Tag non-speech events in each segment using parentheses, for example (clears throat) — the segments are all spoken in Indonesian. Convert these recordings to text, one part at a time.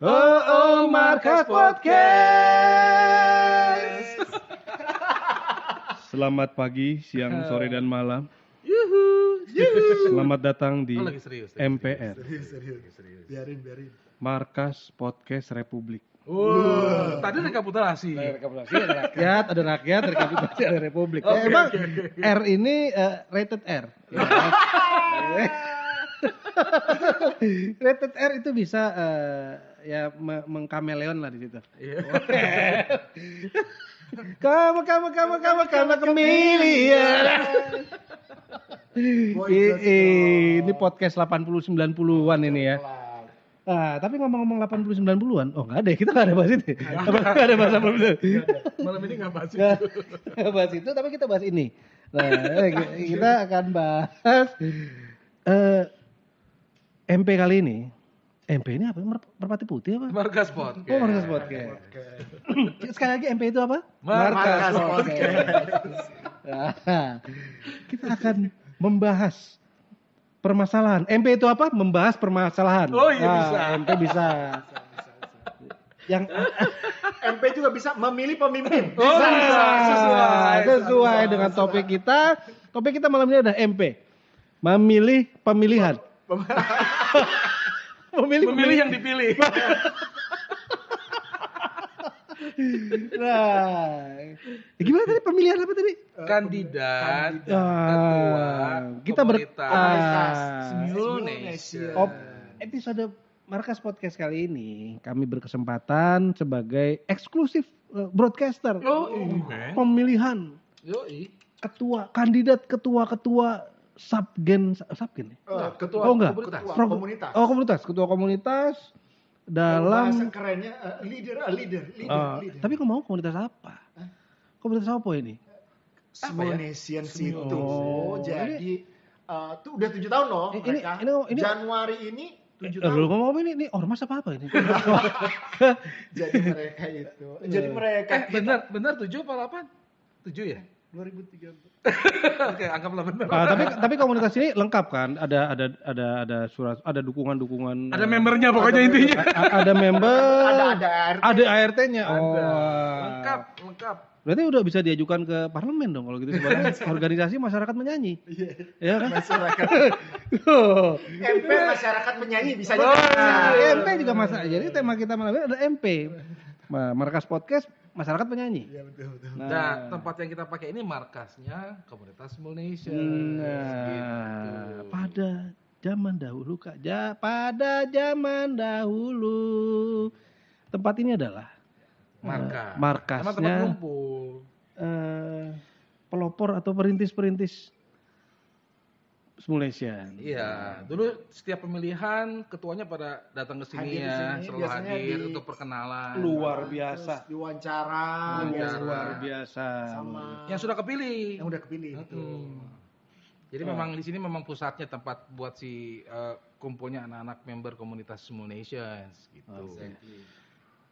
Oh, oh, Markas Podcast. Selamat pagi, siang, sore, dan malam. Selamat datang di lagi serius, MPR, biarin biarin Markas Podcast Republik. Wow, tadi rekapitulasi. Rekapitulasi ada rakyat, ada rakyat, rekapitulasi ada republik. Eh, emang R ini eh, rated R. Ya. (laughs) rated R itu bisa eh, ya me- mengkameleon lah di situ. Iya. (laughs) Kamu, kamu, kamu, kamu, kamu chameleon. (laughs) I- i- ini podcast 80 90-an ini ya. Ah, tapi ngomong-ngomong 80 90-an, oh enggak ada, kita enggak ada bahas itu. Enggak ada bahas 80 Malam ini nggak bahas Nggak itu. nggak bahas itu, tapi kita bahas ini. Nah, eh, kita akan bahas eh, MP kali ini. MP ini apa? Mer- Merpati putih apa? Markas Podcast. Oh, Markas Podcast. (laughs) Sekali lagi MP itu apa? Markas Nah, (laughs) kita akan membahas permasalahan. MP itu apa? Membahas permasalahan. Oh, iya, Nah, bisa. MP bisa. Yang (laughs) MP juga bisa memilih pemimpin Oh, bisa. Sesuai. sesuai dengan topik kita. Topik kita malam ini ada MP. Memilih pemilihan. (laughs) memilih, Memilih yang dipilih. (laughs) Nah, ya gimana tadi pemilihan apa tadi? Kandidat. Ah, kita ber komunitas ah, Indonesia. op- episode Markas Podcast kali ini kami berkesempatan sebagai eksklusif eh, broadcaster Oh, iya. pemilihan Yoi. ketua kandidat ketua-ketua subgen subgen ya? Eh, ketua Oh enggak. komunitas. ketua komunitas Oh komunitas, ketua komunitas bahasa dalam kerennya eh, leader eh, leader leader, Ah, leader. tapi ngomong komunitas apa? Komunitas apa ini? Smolnesian situ Oh, jadi eh, tuh udah tujuh tahun loh Ini- ini- mereka ini- ini- Januari ini tujuh Eh, lu tahun ngomong ini, ini ormas apa apa ini? (laughs) (laughs) jadi mereka itu jadi mereka Eh, benar, benar tujuh apa delapan? Tujuh ya? 2013 Oke, anggaplah benar. Ah, tapi tapi komunitas ini lengkap kan? Ada ada ada ada surat, ada dukungan-dukungan. Ada membernya pokoknya intinya. (laughs) a- ada member. ada ada ART Ada ART-nya. Oh. Ada. Lengkap, lengkap. Berarti udah bisa diajukan ke parlemen dong kalau gitu sebagai (laughs) organisasi masyarakat menyanyi. Iya. Ya kan? masyarakat Oh. MP masyarakat penyanyi bisa Oh, jadi MP juga masa. Jadi tema kita malam ini ada MP. Ma- Markas podcast masyarakat penyanyi. Iya betul betul Nah, tempat yang kita pakai ini markasnya komunitas Indonesia. Nah, pada zaman dahulu Kak, ja, pada zaman dahulu tempat ini adalah Markas. Eh, markasnya. Emang tempat kumpul. eh, pelopor atau perintis-perintis Malaysia. Iya, dulu setiap pemilihan ketuanya pada datang ke sini ya, selalu biasanya hadir di- untuk perkenalan. Luar biasa. Terus diwawancara Diwawancara. Luar biasa. sama Yang sudah kepilih. yang udah kepilih gitu. Hmm. Jadi memang di sini memang pusatnya tempat buat si eh, kumpulnya anak-anak member komunitas Indonesia gitu.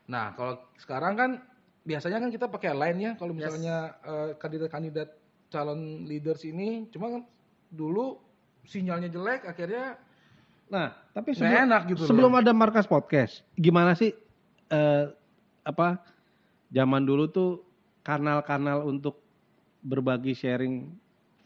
Nah, kalau sekarang kan biasanya kan kita pakai line ya kalau misalnya eh, kandidat-kandidat calon leaders ini cuma kan dulu sinyalnya jelek akhirnya Nah, tapi sebelum, enak gitu sebelum loh. ada markas podcast, gimana sih eh, apa zaman dulu tuh kanal-kanal untuk berbagi sharing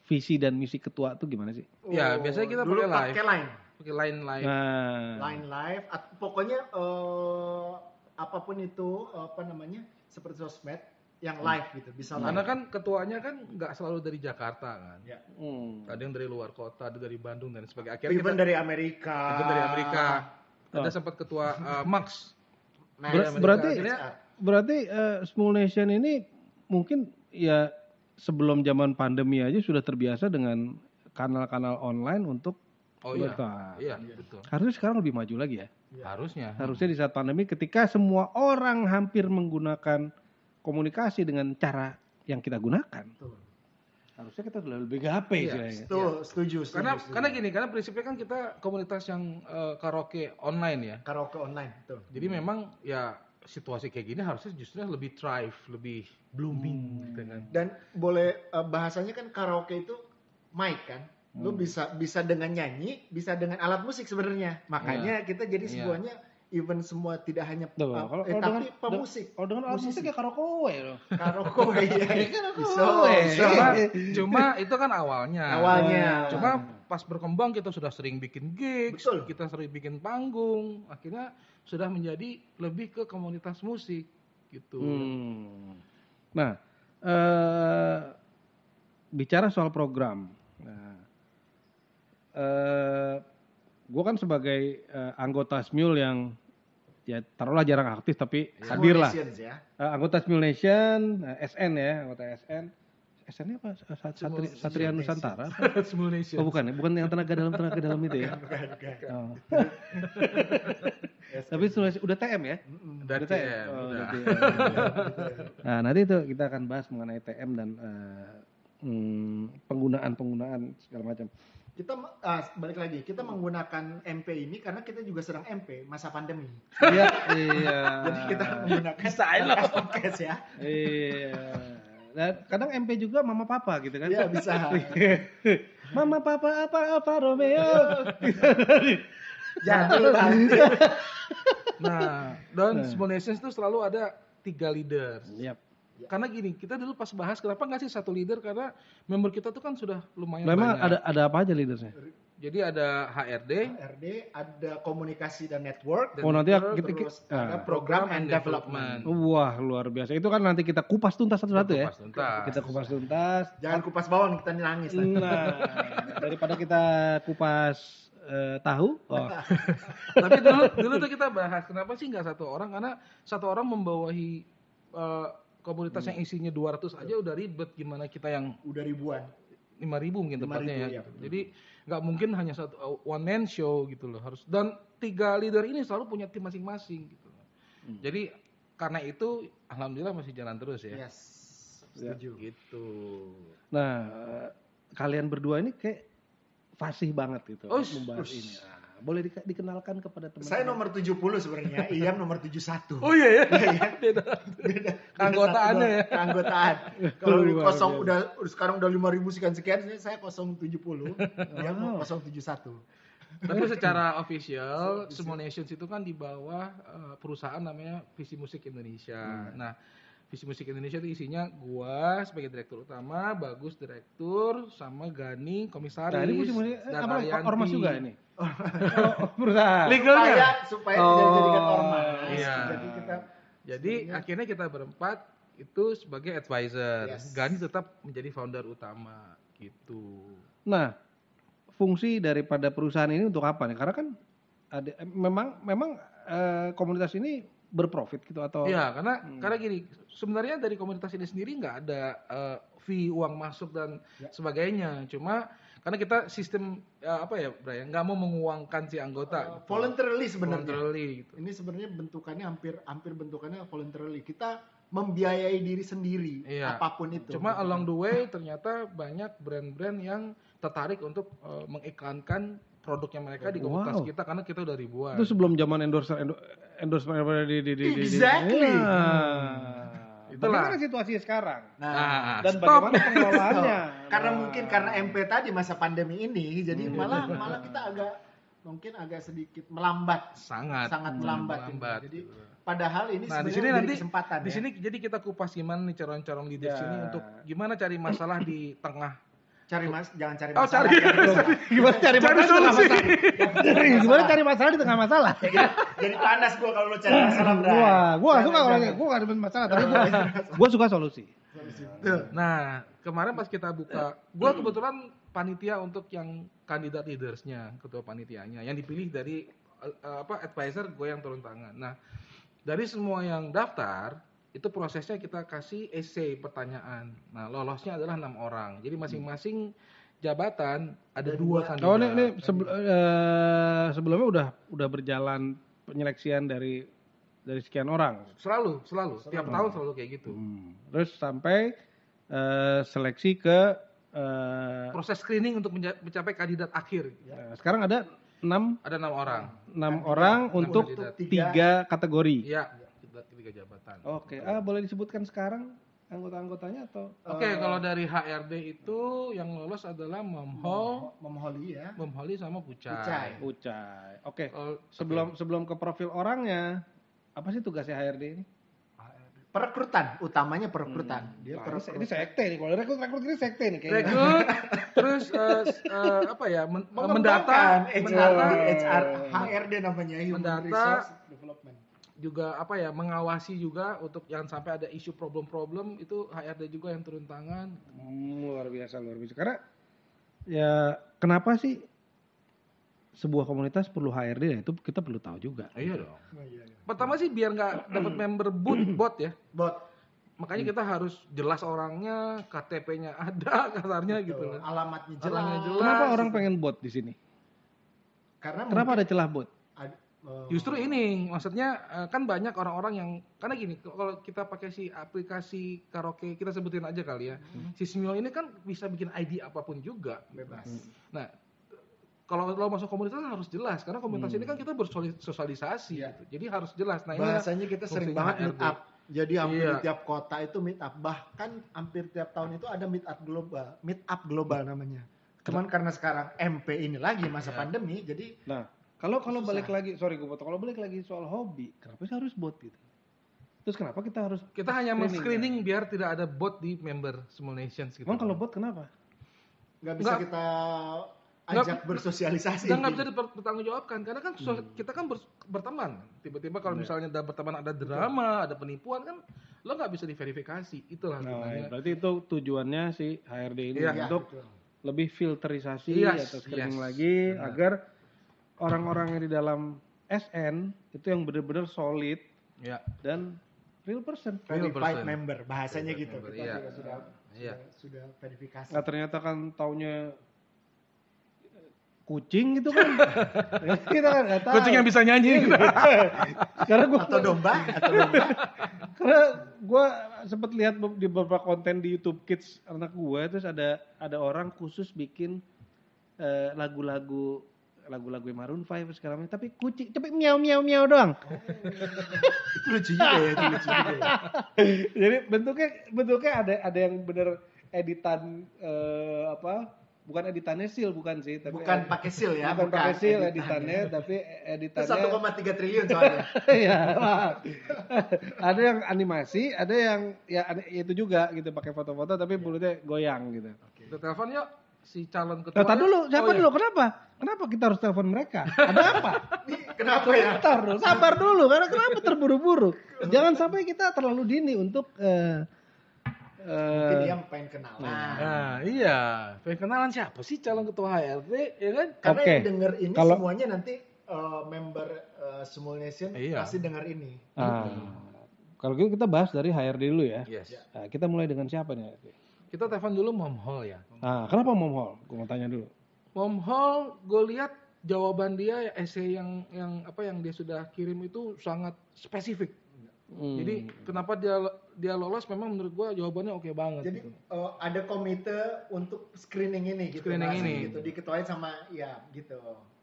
visi dan misi ketua tuh gimana sih? Ya, biasanya kita dulu pakai live. pakai line, Pakai line live. Nah, line live. at- pokoknya eh, apa pun itu apa namanya seperti sosmed yang live gitu, bisa live. Karena kan ketuanya kan nggak selalu dari Jakarta kan. Ya. hmm. Ada yang dari luar kota, ada dari Bandung dan sebagainya. Akhirnya Even kita dari Amerika. ada dari Amerika. Ada Oh. sempat ketua (laughs) eh, Max. Nah, Ber- Amerika. berarti Akhirnya berarti eh, Small Nation ini mungkin ya sebelum zaman pandemi aja sudah terbiasa dengan kanal-kanal online untuk Oh iya. Betul. Iya, betul. harusnya sekarang lebih maju lagi ya. Harusnya. Harusnya di saat pandemi ketika semua orang hampir menggunakan komunikasi dengan cara yang kita gunakan. Betul. Harusnya kita sudah lebih HP Iya, istilahnya. Tuh, setuju, setuju. Karena setuju. karena gini, karena prinsipnya kan kita komunitas yang eh, karaoke online ya. karaoke online, tuh. Jadi memang ya situasi kayak gini harusnya justru lebih thrive, lebih blooming gitu kan. Dan boleh eh, bahasanya kan karaoke itu mic kan? Lu bisa bisa dengan nyanyi, bisa dengan alat musik sebenarnya. Makanya kita jadi Iya. semuanya even semua tidak hanya Tuh, uh, kalau- eh, kalau tapi dengan- pemusik. Kalau dengan alat musik ya karaoke loh. Karaoke (laughs) ya. Karaoke. Cuma, (laughs) cuma itu kan awalnya. Awalnya. Cuma pas berkembang kita sudah sering bikin gigs, Betul. kita sering bikin panggung, akhirnya sudah menjadi lebih ke komunitas musik gitu. Hmm. Nah, eh, bicara soal program, nah, eh, gue kan sebagai eh, anggota Smule yang ya taruhlah jarang aktif tapi hadir lah. Ya. Eh, anggota Smule Nation, eh, SN ya, anggota SN. SN apa? Sat- Satri, Satria Nusantara? (laughs) Smule Nation. Oh bukan ya, bukan yang tenaga dalam tenaga dalam itu ya. (laughs) Oh. (laughs) Tapi sudah udah TM ya? Dari Udah TM, Oh, udah. udah TM. nah nanti itu kita akan bahas mengenai TM dan eh, hmm, penggunaan-penggunaan segala macam. Kita ah, balik lagi, kita menggunakan MP ini karena kita juga sedang MP masa pandemi. Iya, iya. (laughs) Jadi kita menggunakan podcast ya. Iya. Dan kadang MP juga mama papa gitu kan? Iya bisa. (laughs) mama papa apa apa Romeo? Jadul nanti. Nah, dan Smule Nations itu selalu ada tiga leaders. Yap. Karena gini, kita dulu pas bahas kenapa nggak sih satu leader karena member kita tuh kan sudah lumayan Memang banyak. ada ada apa aja leadersnya? Jadi ada HRD, RD ada komunikasi dan network. Dan Oh nanti network, kita, Terus ah. ada program and development. Wah luar biasa. Itu kan nanti kita kupas tuntas satu-satu ya. Kupas tuntas. Kita kupas tuntas. Jangan kupas bawang kita nangis. Nah, daripada kita kupas eh, tahu, oh, (laughs) Tapi dulu dulu tuh kita bahas kenapa sih nggak satu orang karena satu orang membawahi eh, komunitas yang isinya 200 aja udah ribet gimana kita yang Udah ribuan. 5000 mungkin 5.000, tepatnya ya. iya, gitu. Jadi nggak mungkin hanya satu uh, one man show gitu loh harus dan tiga leader ini selalu punya tim masing-masing gitu. loh. Jadi karena itu alhamdulillah masih jalan terus ya. Yes. Setuju. Gitu. nah kalian berdua ini kayak fasih banget gitu Oh, membahas ush. ini. Boleh di- dikenalkan kepada teman-teman. Saya nomor 70 sebenarnya, (laughs) Iyam nomor 71. Oh iya (laughs) ya. Beda. Keanggotaannya ya. Keanggotaan. (laughs) Kalau kosong udah sekarang udah 5000 sekian sekian, saya 070. Dia mau 071. Tapi secara official, Small Nations itu kan di bawah eh, perusahaan namanya Visi Musik Indonesia. Nah, Visi Musik Indonesia itu isinya gua sebagai direktur utama, Bagus direktur, sama Gani komisaris. Nah, ini musik musik dan apa ormas juga ini. Oh, perusahaan. Legalnya. Supaya supaya tidak Oh, dijadikan ormas. iya. Jadi kita Jadi akhirnya kita berempat itu sebagai advisor. Yes. Gani tetap menjadi founder utama gitu. Nah, fungsi daripada perusahaan ini untuk apa nih? Karena kan ada memang memang eh, komunitas ini berprofit gitu atau Iya, karena karena gini, sebenarnya dari komunitas ini sendiri nggak ada eh, fee uang masuk dan sebagainya. Cuma karena kita sistem eh, apa ya, Brian, nggak mau menguangkan si anggota. gitu. voluntarily sebenarnya. Voluntarily gitu. Ini sebenarnya bentukannya hampir hampir bentukannya voluntarily. Kita membiayai diri sendiri Iya. apa pun itu. Cuma along the way ternyata banyak brand-brand yang tertarik untuk eh, mengiklankan produknya mereka di komunitas Wow. kita karena kita udah ribuan. itu sebelum zaman endorser endo, endorsement di di di di- di- Exactly. Iya. Itulah. Bagaimana situasinya sekarang? Nah, Nah, Dan stop. bagaimana pengelolaannya? (laughs) karena Nah. mungkin karena MP tadi masa pandemi ini, jadi Hmm. malah malah kita agak mungkin agak sedikit melambat, sangat sangat melambat. melambat. Jadi padahal ini Nah, di sebenarnya sini nanti kesempatan di ya. sini jadi kita kupas gimana nih calon-calon leaders Ya. ini untuk gimana cari masalah di tengah. cari mas, jangan cari Oh, masalah. cari. cari masalah. (laughs) gimana cari, Cari masalah di tengah solusi. masalah? Cari- gimana cari masalah di tengah masalah? (laughs) jadi, jadi panas gua kalau lo cari masalah gua gak suka kalau gua gak ada masalah, tapi gua, gua suka solusi. Nah, kemarin pas kita buka, gua kebetulan panitia untuk yang kandidat leadersnya, ketua panitianya, yang dipilih dari eh, apa advisor gue yang turun tangan. Nah, dari semua yang daftar itu prosesnya kita kasih essay pertanyaan. Nah, lolosnya adalah enam orang. Jadi masing-masing jabatan ada dua kandidat. Oh, ini, ini sebel- eh, sebelumnya udah udah berjalan penyeleksian dari dari sekian orang. Selalu, selalu, tiap tahun selalu kayak gitu. Hmm. Terus sampai eh, seleksi ke eh, Proses screening untuk mencapai kandidat akhir. eh, sekarang ada enam Ada enam orang. enam orang untuk kandidat. tiga kategori. Iya, tiga, jabatan. Oke, ah boleh disebutkan sekarang anggota-anggotanya atau Oke, Eh, kalau dari HRD itu yang lolos adalah Momho, Memholi ya. Momholi sama Pucai. Pucai. Ucai. Oke. Kalau- Sebelum sebelum ke profil orangnya, apa sih tugasnya HRD ini? Perekrutan, utamanya perekrutan. Dia Wah, ini, perekrutan. ini sekte nih. Kalau rekrut rekrut ini sekte nih kayaknya. rekrut (laughs) terus eh, s- eh, apa ya men- Mengembangkan mendata HR, mendata HR, HRD namanya Human Mendata. Resource Development. juga apa ya mengawasi juga untuk jangan sampai ada isu problem-problem itu HRD juga yang turun tangan Hmm, luar biasa luar biasa. Karena ya kenapa sih sebuah komunitas perlu HRD ya itu kita perlu tahu juga. iya dong Oh, iya, iya. pertama sih biar nggak (clears throat) dapat member boot bot ya Bot, makanya kita harus jelas orangnya KTP-nya ada (laughs) kasarnya gitu betul. loh alamatnya jelas. Alamatnya jelas. Kenapa orang pengen bot di sini? Karena Kenapa ada celah bot? eh, Justru ini, maksudnya eh, kan banyak orang-orang yang karena gini, kalau kita pakai si aplikasi karaoke kita sebutin aja kali ya, si Smule ini kan bisa bikin ID apa pun juga. bebas. Nah, kalau lo masuk komunitas harus jelas, karena komunitas ini kan kita bersosialisasi, Iya. gitu. jadi harus jelas. Nah Bahasanya kita sering banget meet up. Jadi hampir Iya. tiap kota itu meet up. Bahkan hampir tiap tahun itu ada meet up global. Meet up global namanya. Cuman karena sekarang MP ini lagi masa Iya. pandemi, jadi Nah, kalau kalau Susah. balik lagi, sorry gue potong. Kalau balik lagi soal hobi, kenapa sih harus bot gitu? Terus kenapa kita harus kita hanya Screening, men-screening biar tidak ada bot di member Small Nations gitu. Emang kalau bot kenapa? nggak bisa Nggak- kita nggak- ajak bersosialisasi. Dan nggak bisa dipertanggungjawabkan karena kan sos- kita kan ber- berteman. Tiba-tiba kalau Iya. misalnya ada berteman ada drama, ada penipuan kan lo nggak bisa diverifikasi. Itulah Nah, gunanya. berarti itu tujuannya si HRD ini Iya. Iya, untuk betul. lebih filterisasi Yes, atau screening yes. lagi Benar. agar orang-orang yang di dalam SN itu yang benar-benar solid Ya. dan real person. Real verified person. member bahasanya Verified gitu member, kita iya. juga sudah Iya. sudah, sudah verifikasi Nah ternyata kan taunya kucing gitu kan. (laughs) kita kan nggak tahu. Kucing yang bisa nyanyi. (laughs) Karena gue atau domba atau domba (laughs) karena gue sempat lihat di beberapa konten di YouTube Kids anak gue terus ada ada orang khusus bikin eh, lagu-lagu lagu-lagu Maroon 5 segala macam tapi kucing tapi miau miau miau doang. itu lucu juga ya itu lucu juga ya. Jadi bentuknya bentuknya ada ada yang bener editan eh, apa? Bukan editannya seal bukan sih, tapi bukan pakai seal ya bukan pakai seal editannya. editannya, tapi editannya 1,3 triliun soalnya (laughs) ya ada yang animasi, ada yang ya itu juga gitu pakai foto-foto tapi mulutnya goyang gitu. Kita telepon yuk si calon ketua. Nah, tar dulu, siapa Oh, iya. dulu? Kenapa? Kenapa kita harus telepon mereka? Ada apa? (laughs) Kenapa ya Bentar sabar dulu. Karena kenapa terburu-buru? (laughs) Jangan sampai kita terlalu dini untuk eh mungkin eh, dia pengen kenalan Nah, iya. Pengen kenalan siapa sih calon ketua HRD, ya kan? karena Oke. yang denger ini Kalau- semuanya nanti eh, member eh, Small Nation Iya. pasti denger ini ah, kalau gitu kita bahas dari HRD dulu ya. Yes. Nah, kita mulai dengan siapa nih? HRD? Kita telepon dulu Mom Hall ya. Ah, kenapa Mom Hall? Gue mau tanya dulu. Mom Hall, gue lihat jawaban dia ya essay yang yang apa yang dia sudah kirim itu sangat spesifik. Hmm. Jadi kenapa dia dia lolos memang menurut gua jawabannya oke banget. Jadi gitu. eh, ada komite untuk screening ini gitu. Screening ini. Gitu, diketuain sama ya gitu.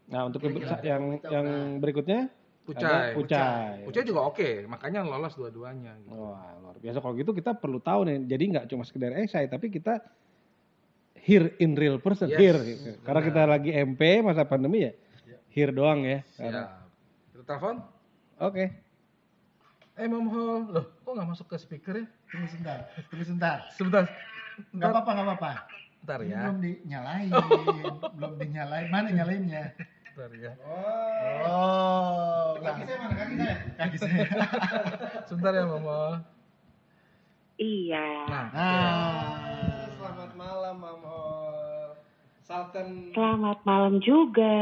Nah, untuk Kira-kira yang kita yang udah- berikutnya Pucai. ada Pucai. Pucai juga oke, makanya lolos dua-duanya. Gitu. Wah, luar biasa. Kalau gitu kita perlu tahu nih. Jadi nggak cuma sekedar esai, tapi kita here in real person, Yes, here. gitu. Karena kita lagi MP masa pandemi ya, here doang ya. Siap. Karena- Kita telepon. Oke. Eh Mom Hall, loh kok nggak masuk ke speaker ya? Tunggu sebentar, tunggu sebentar. Sebentar. Nggak apa-apa, nggak apa-apa. Bentar ya. belum dinyalain, belum dinyalain. Mana nyalainnya? Bentar ya. Oh, Kaki saya mana? Kaki saya. Kaki saya. (laughs) Sebentar ya Mom Hall. Iya. Nah, Nah, Selamat malam, Mam Hol. Salten. Selamat malam juga.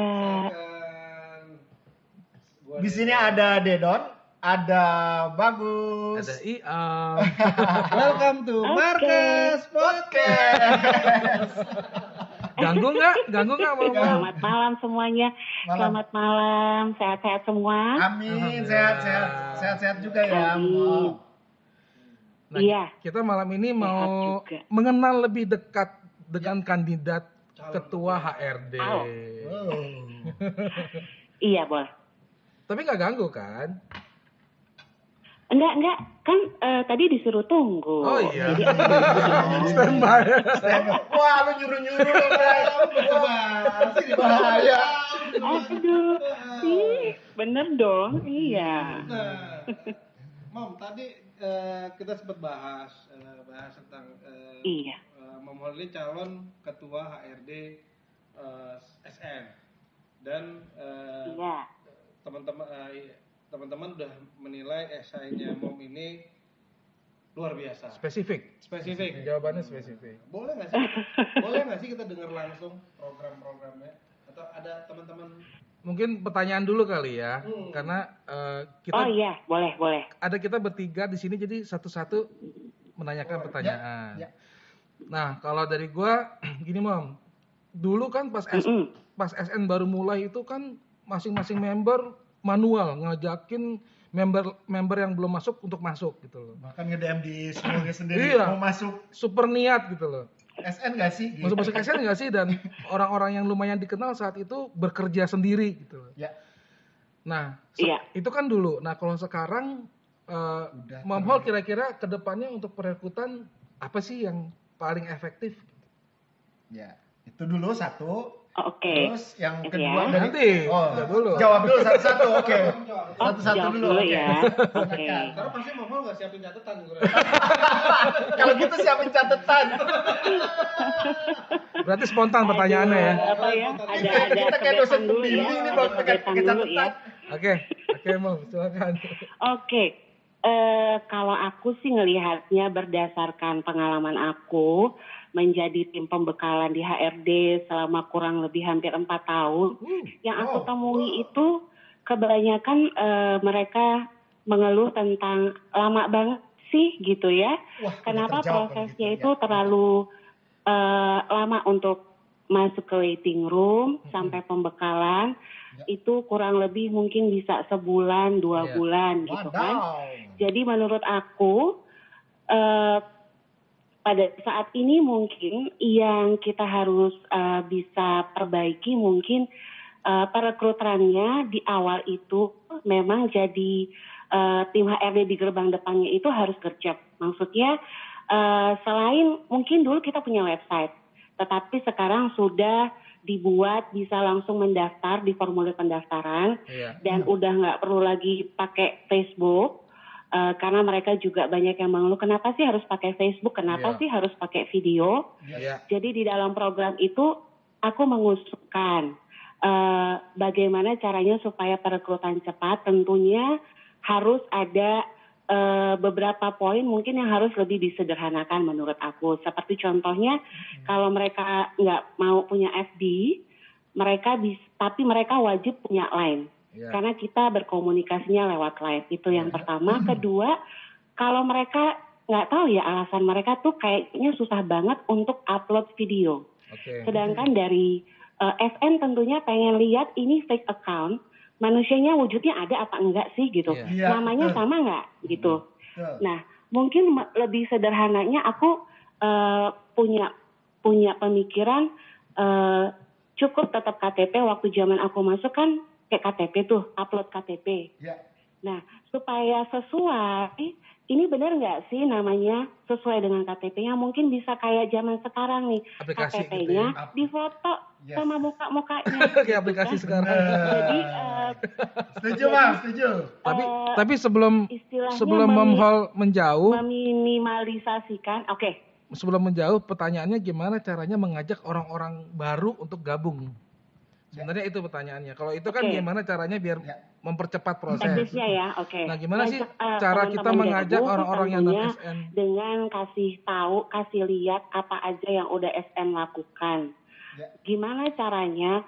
Di sini ada Dedon, ada Bagus, ada Iam. (laughs) Welcome to Oke. Marcus Podcast. (laughs) Ganggu nggak? Ganggu nggak? Selamat malam semuanya. Malam. Selamat malam. Sehat-sehat semua. Amin, sehat-sehat, sehat-sehat juga ya. Amin. Nah, Iya. kita malam ini mau juga. mengenal lebih dekat dengan kandidat ketua HRD. Oh. Iya, boleh. Tapi nggak ganggu kan? Enggak, enggak. Kan eh, tadi disuruh tunggu. Oh iya. Jadi. (laughs) Standby. Wah, lu nyuruh-nyuruh. Masih di Bahaya. Aduh, ih, bener dong. Iya. Nah, Mom, tadi eh, kita sempat bahas eh, bahas tentang eh, Iya. Mom Holly calon ketua HRD eh, SN dan eh, Iya. teman-teman eh, teman-teman udah menilai esainya Mom ini luar biasa. Spesifik. Spesifik. Jawabannya spesifik. Boleh nggak sih? (laughs) Boleh nggak sih kita dengar langsung program-programnya? Atau ada teman-teman Mungkin pertanyaan dulu kali ya, Hmm. karena eh, kita Oh iya, boleh, boleh. ada kita bertiga di sini jadi satu-satu menanyakan pertanyaan. ya. Nah, kalau dari gua (clears throat) gini, Mom. Dulu kan pas S- pas SN baru mulai itu kan masing-masing member manual ngajakin member-member yang belum masuk untuk masuk gitu loh. Bahkan nge-DM di semuanya sendiri Iya. mau masuk Super niat gitu loh. SN gak sih? Gitu. Masuk masuk SN nggak sih dan (laughs) orang-orang yang lumayan dikenal saat itu bekerja sendiri gitu loh. Ya. Nah, Iya. itu kan dulu. Nah, kalau sekarang eh Hall kira-kira ke depannya untuk perekrutan apa sih yang paling efektif? Ya. Itu dulu satu. Oke. Terus yang Itu kedua ya. dari Nanti, Oh, jawab dulu. Jawab dulu satu-satu. Oke. Oh, Satu-satu jawab dulu. dulu oke. ya. Oke. Silakan. Karena pasti Hall nggak siapin catatan. (laughs) Kalau gitu siapin catatan. Berarti spontan pertanyaannya ya. Aduh, Apa ya? Ada Kita- ada kita kayak dosen dulu ya. pembimbing ini, dulu ya. catatan. Oke, oke Mom, silakan. Oke, eh, kalau aku sih ngelihatnya berdasarkan pengalaman aku menjadi tim pembekalan di HRD selama kurang lebih hampir empat tahun. Uh, Yang aku temui itu kebanyakan eh, mereka mengeluh tentang lama banget sih gitu ya. Wah, Kenapa prosesnya gitu, itu ya. terlalu eh, lama untuk masuk ke waiting room sampai pembekalan Ya. itu kurang lebih mungkin bisa sebulan dua Ya. bulan gitu kan. Wadaw. Jadi menurut aku eh, pada saat ini mungkin yang kita harus eh, bisa perbaiki mungkin eh, perekrutannya di awal itu memang jadi eh, tim HRD di gerbang depannya itu harus gercep. Maksudnya eh, selain mungkin dulu kita punya website, tetapi sekarang sudah dibuat bisa langsung mendaftar di formulir pendaftaran iya. dan udah nggak perlu lagi pakai Facebook eh, karena mereka juga banyak yang mengeluh kenapa sih harus pakai Facebook, kenapa sih harus pakai video. Iya. Jadi di dalam program itu aku mengusulkan eh, bagaimana caranya supaya perekrutan cepat. Tentunya harus ada eh, beberapa poin mungkin yang harus lebih disederhanakan menurut aku. Seperti contohnya kalau mereka nggak mau punya FB, mereka bisa, tapi mereka wajib punya line Iya. karena kita berkomunikasinya lewat live. Itu yang pertama. Kedua kalau mereka nggak tahu ya alasan mereka tuh kayaknya susah banget untuk upload video. Oke. sedangkan dari eh, SN tentunya pengen lihat ini fake account manusianya wujudnya ada apa enggak sih gitu. Iya. Iya, namanya sama nggak gitu. Betul. Nah, mungkin lebih sederhananya aku eh, punya punya pemikiran eh, cukup tetap KTP waktu zaman aku masuk kan kayak KTP tuh upload KTP. Ya. Nah, supaya sesuai ini benar nggak sih namanya sesuai dengan KTP-nya mungkin bisa kayak zaman sekarang nih Aplikasi gitu KTP-nya ya. difoto Yes. sama muka-mukanya. (laughs) Kayak aplikasi kan. sekarang. Jadi eh, Setuju, Bang, setuju. Tapi eh, tapi sebelum istilahnya sebelum Hall menjauh, meminimalisasikan. Oke, sebelum menjauh pertanyaannya gimana caranya mengajak orang-orang baru untuk gabung? Sebenarnya itu pertanyaannya. Kalau itu kan gimana caranya biar Ya. mempercepat proses? teknisnya ya, oke. Nah, gimana sih eh, cara kita mengajak orang-orang yang non SN? dengan kasih tahu, kasih lihat apa aja yang udah SN lakukan. Ya. Gimana caranya?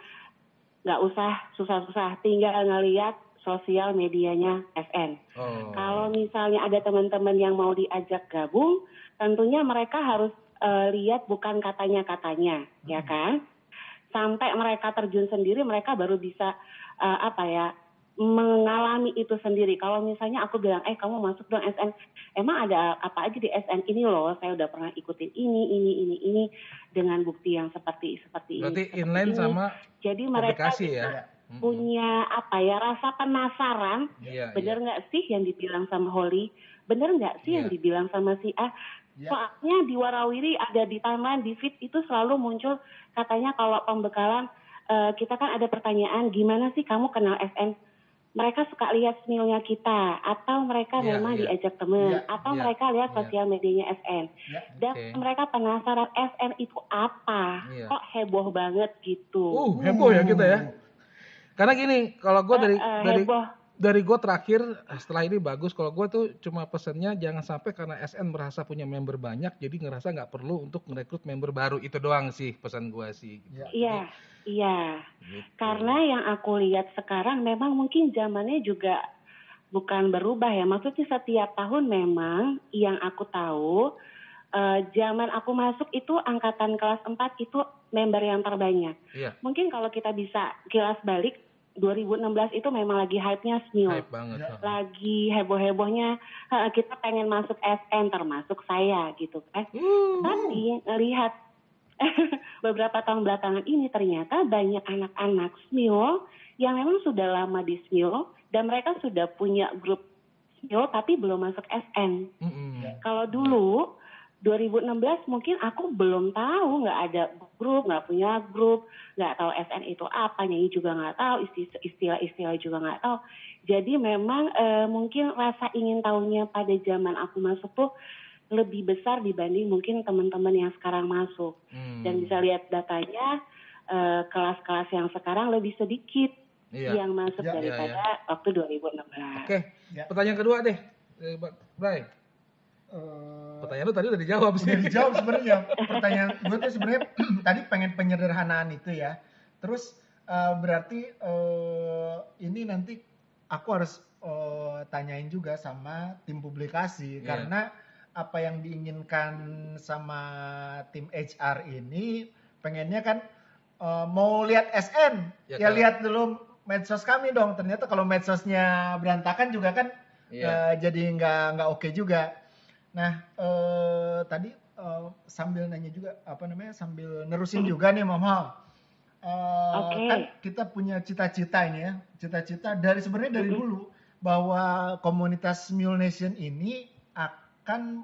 Nggak usah susah-susah, tinggal ngeliat sosial medianya SN. Oh. Kalau misalnya ada teman-teman yang mau diajak gabung, tentunya mereka harus eh, lihat bukan katanya-katanya, ya kan? Sampai mereka terjun sendiri, mereka baru bisa eh, apa ya mengalami itu sendiri. Kalau misalnya aku bilang, eh kamu masuk dong SN, emang ada apa aja di SN ini loh? Saya udah pernah ikutin ini, ini, ini, ini dengan bukti yang seperti seperti Berarti ini. seperti inline ini. sama Jadi mereka bisa ya? Ya. Mm-mm. punya apa ya rasa penasaran Iya, bener nggak sih yang dibilang sama Holly bener nggak sih yang Iya. dibilang sama si A Ya. soalnya di warawiri ada di timeline di feed itu selalu muncul katanya kalau pembekalan eh, kita kan ada pertanyaan gimana sih kamu kenal SN mereka suka lihat smilnya kita atau mereka Iya, memang iya. diajak temen Iya, atau iya, mereka lihat iya. sosial medianya SN Ya. dan Oke. mereka penasaran SN itu apa Iya. kok heboh banget gitu Uh, heboh ya kita ya. Karena gini, kalau gue dari Eh, eh, dari heboh dari gue terakhir setelah ini bagus. Kalau gue tuh cuma pesennya jangan sampai karena SN merasa punya member banyak, jadi ngerasa nggak perlu untuk merekrut member baru. Itu doang sih pesan gue sih. Ya. iya iya Gitu. Karena yang aku lihat sekarang memang mungkin zamannya juga bukan berubah ya. Maksudnya setiap tahun memang yang aku tahu eh, zaman aku masuk itu angkatan kelas 4 itu member yang terbanyak. Iya. Mungkin kalau kita bisa kilas balik 2016 itu memang lagi hype-nya Smule. hype banget. Lagi heboh-hebohnya kita pengen masuk SN termasuk saya gitu kan. Uh, Tapi ngelihat (laughs) beberapa tahun belakangan ini ternyata banyak anak-anak SMIO yang memang sudah lama di SMIO dan mereka sudah punya grup SMIO tapi belum masuk SN. Ya. Kalau dulu 2016 mungkin aku belum tahu nggak ada grup, nggak punya grup, nggak tahu SN itu apa, nyanyi juga nggak tahu, isti- istilah-istilah juga nggak tahu. Jadi memang eh, mungkin rasa ingin tahunya pada zaman aku masuk tuh lebih besar dibanding mungkin teman-teman yang sekarang masuk. Hmm. Dan bisa lihat datanya eh, kelas-kelas yang sekarang lebih sedikit Iya. yang masuk Ya, ya, daripada waktu 2016. Oke. Ya. Pertanyaan kedua deh. Eh, Bray. Eh, Pertanyaan lu tadi udah dijawab sih. udah dijawab sebenarnya. Pertanyaan gue tuh sebenarnya (clears throat) tadi pengen penyederhanaan itu ya. Terus eh, berarti eh, ini nanti aku harus eh, tanyain juga sama tim publikasi. Iya. karena apa yang diinginkan sama tim HR ini pengennya kan eh, mau lihat SN Ya, ya, kalau- lihat dulu medsos kami dong. Ternyata kalau medsosnya berantakan juga kan Iya. eh, jadi nggak nggak oke juga Nah, eh, tadi eh, sambil nanya juga apa namanya sambil nerusin juga nih Mom Hal. Eh, Oke. Kan kita punya cita-cita ini ya, cita-cita dari sebenarnya dari dulu bahwa komunitas Mule Nation ini akan